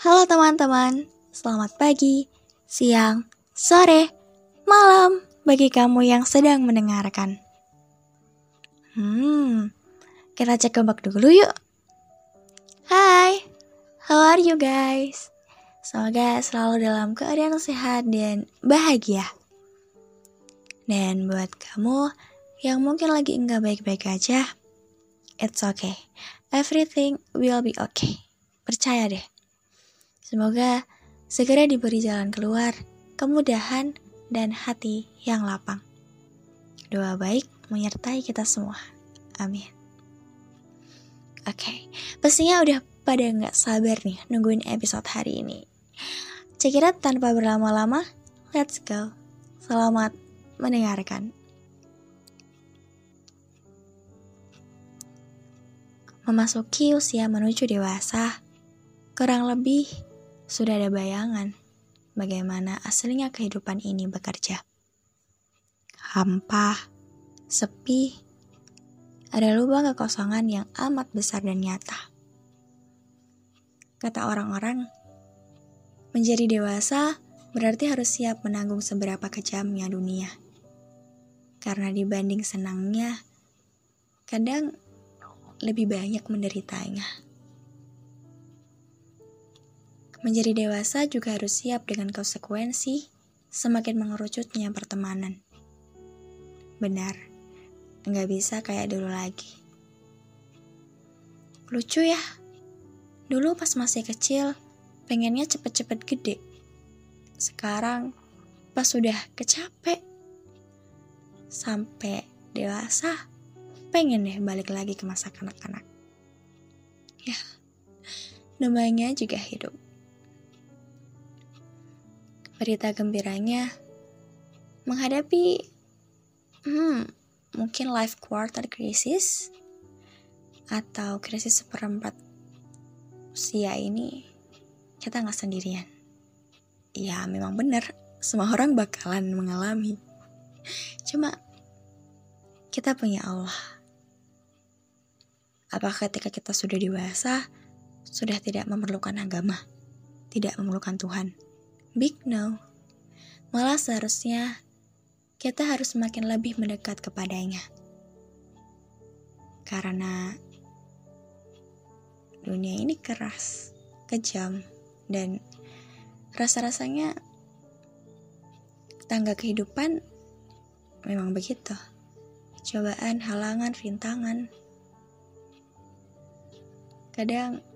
Halo teman-teman, selamat pagi, siang, sore, malam bagi kamu yang sedang mendengarkan. Hmm, kita cek ombak dulu yuk. Hai, how are you guys? Semoga selalu dalam keadaan sehat dan bahagia. Dan buat kamu yang mungkin lagi enggak baik-baik aja, it's okay. Everything will be okay. Percaya deh. Semoga segera diberi jalan keluar, kemudahan, dan hati yang lapang. Doa baik menyertai kita semua. Amin. Oke, okay. pastinya udah pada nggak sabar nih nungguin episode hari ini. Cekira tanpa berlama-lama, let's go. Selamat mendengarkan. Memasuki usia menuju dewasa, kurang lebih sudah ada bayangan bagaimana aslinya kehidupan ini bekerja. Hampa, sepi, ada lubang kekosongan yang amat besar dan nyata. Kata orang-orang, menjadi dewasa berarti harus siap menanggung seberapa kejamnya dunia. Karena dibanding senangnya, kadang lebih banyak menderitanya. Menjadi dewasa juga harus siap dengan konsekuensi semakin mengerucutnya pertemanan. Benar, nggak bisa kayak dulu lagi. Lucu ya, dulu pas masih kecil, pengennya cepet-cepet gede. Sekarang, pas sudah kecapek, sampai dewasa, pengen deh balik lagi ke masa kanak-kanak. Ya, namanya juga hidup. Berita gembiranya menghadapi hmm, mungkin life quarter crisis atau krisis seperempat usia ini kita nggak sendirian. Ya memang benar, semua orang bakalan mengalami. Cuma kita punya Allah. Apakah ketika kita sudah dewasa, sudah tidak memerlukan agama, tidak memerlukan Tuhan? Big no. Malah seharusnya kita harus semakin lebih mendekat kepadanya. Karena dunia ini keras, kejam, dan rasa-rasanya tangga kehidupan memang begitu. Cobaan, halangan, rintangan. Kadang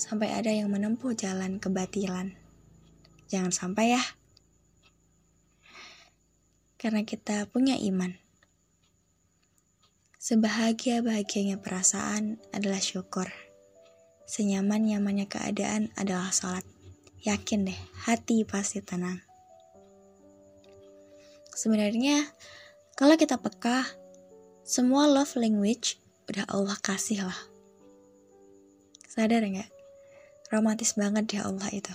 sampai ada yang menempuh jalan kebatilan. Jangan sampai ya. Karena kita punya iman. Sebahagia-bahagianya perasaan adalah syukur. Senyaman-nyamannya keadaan adalah sholat. Yakin deh, hati pasti tenang. Sebenarnya, kalau kita peka, semua love language udah Allah kasih lah. Sadar nggak? Romantis banget ya Allah itu.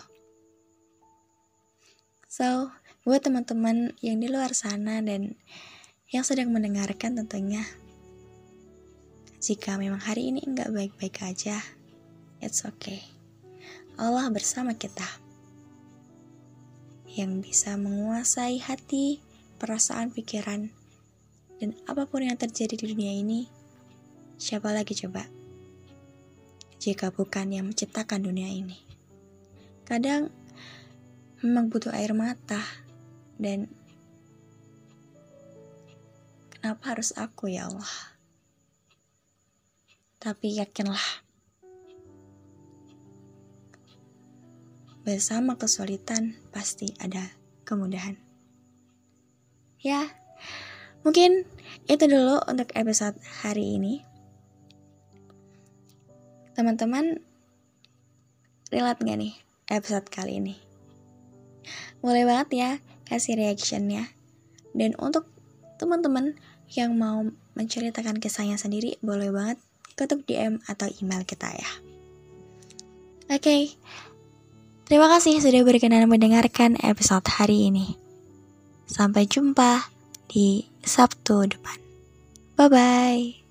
So, buat teman-teman yang di luar sana dan yang sedang mendengarkan tentunya, jika memang hari ini nggak baik-baik aja, it's okay. Allah bersama kita yang bisa menguasai hati, perasaan, pikiran, dan apa pun yang terjadi di dunia ini, siapa lagi coba? Jika bukan yang menciptakan dunia ini. Kadang memang butuh air mata dan kenapa harus aku ya Allah? Tapi yakinlah bersama kesulitan pasti ada kemudahan. Ya, mungkin itu dulu untuk episode hari ini. Teman-teman, relate gak nih episode kali ini? Boleh banget ya kasih reactionnya. Dan untuk teman-teman yang mau menceritakan kisahnya sendiri, boleh banget ketuk DM atau email kita ya. Oke, okay. terima kasih sudah berkenan mendengarkan episode hari ini. Sampai jumpa di Sabtu depan. Bye-bye.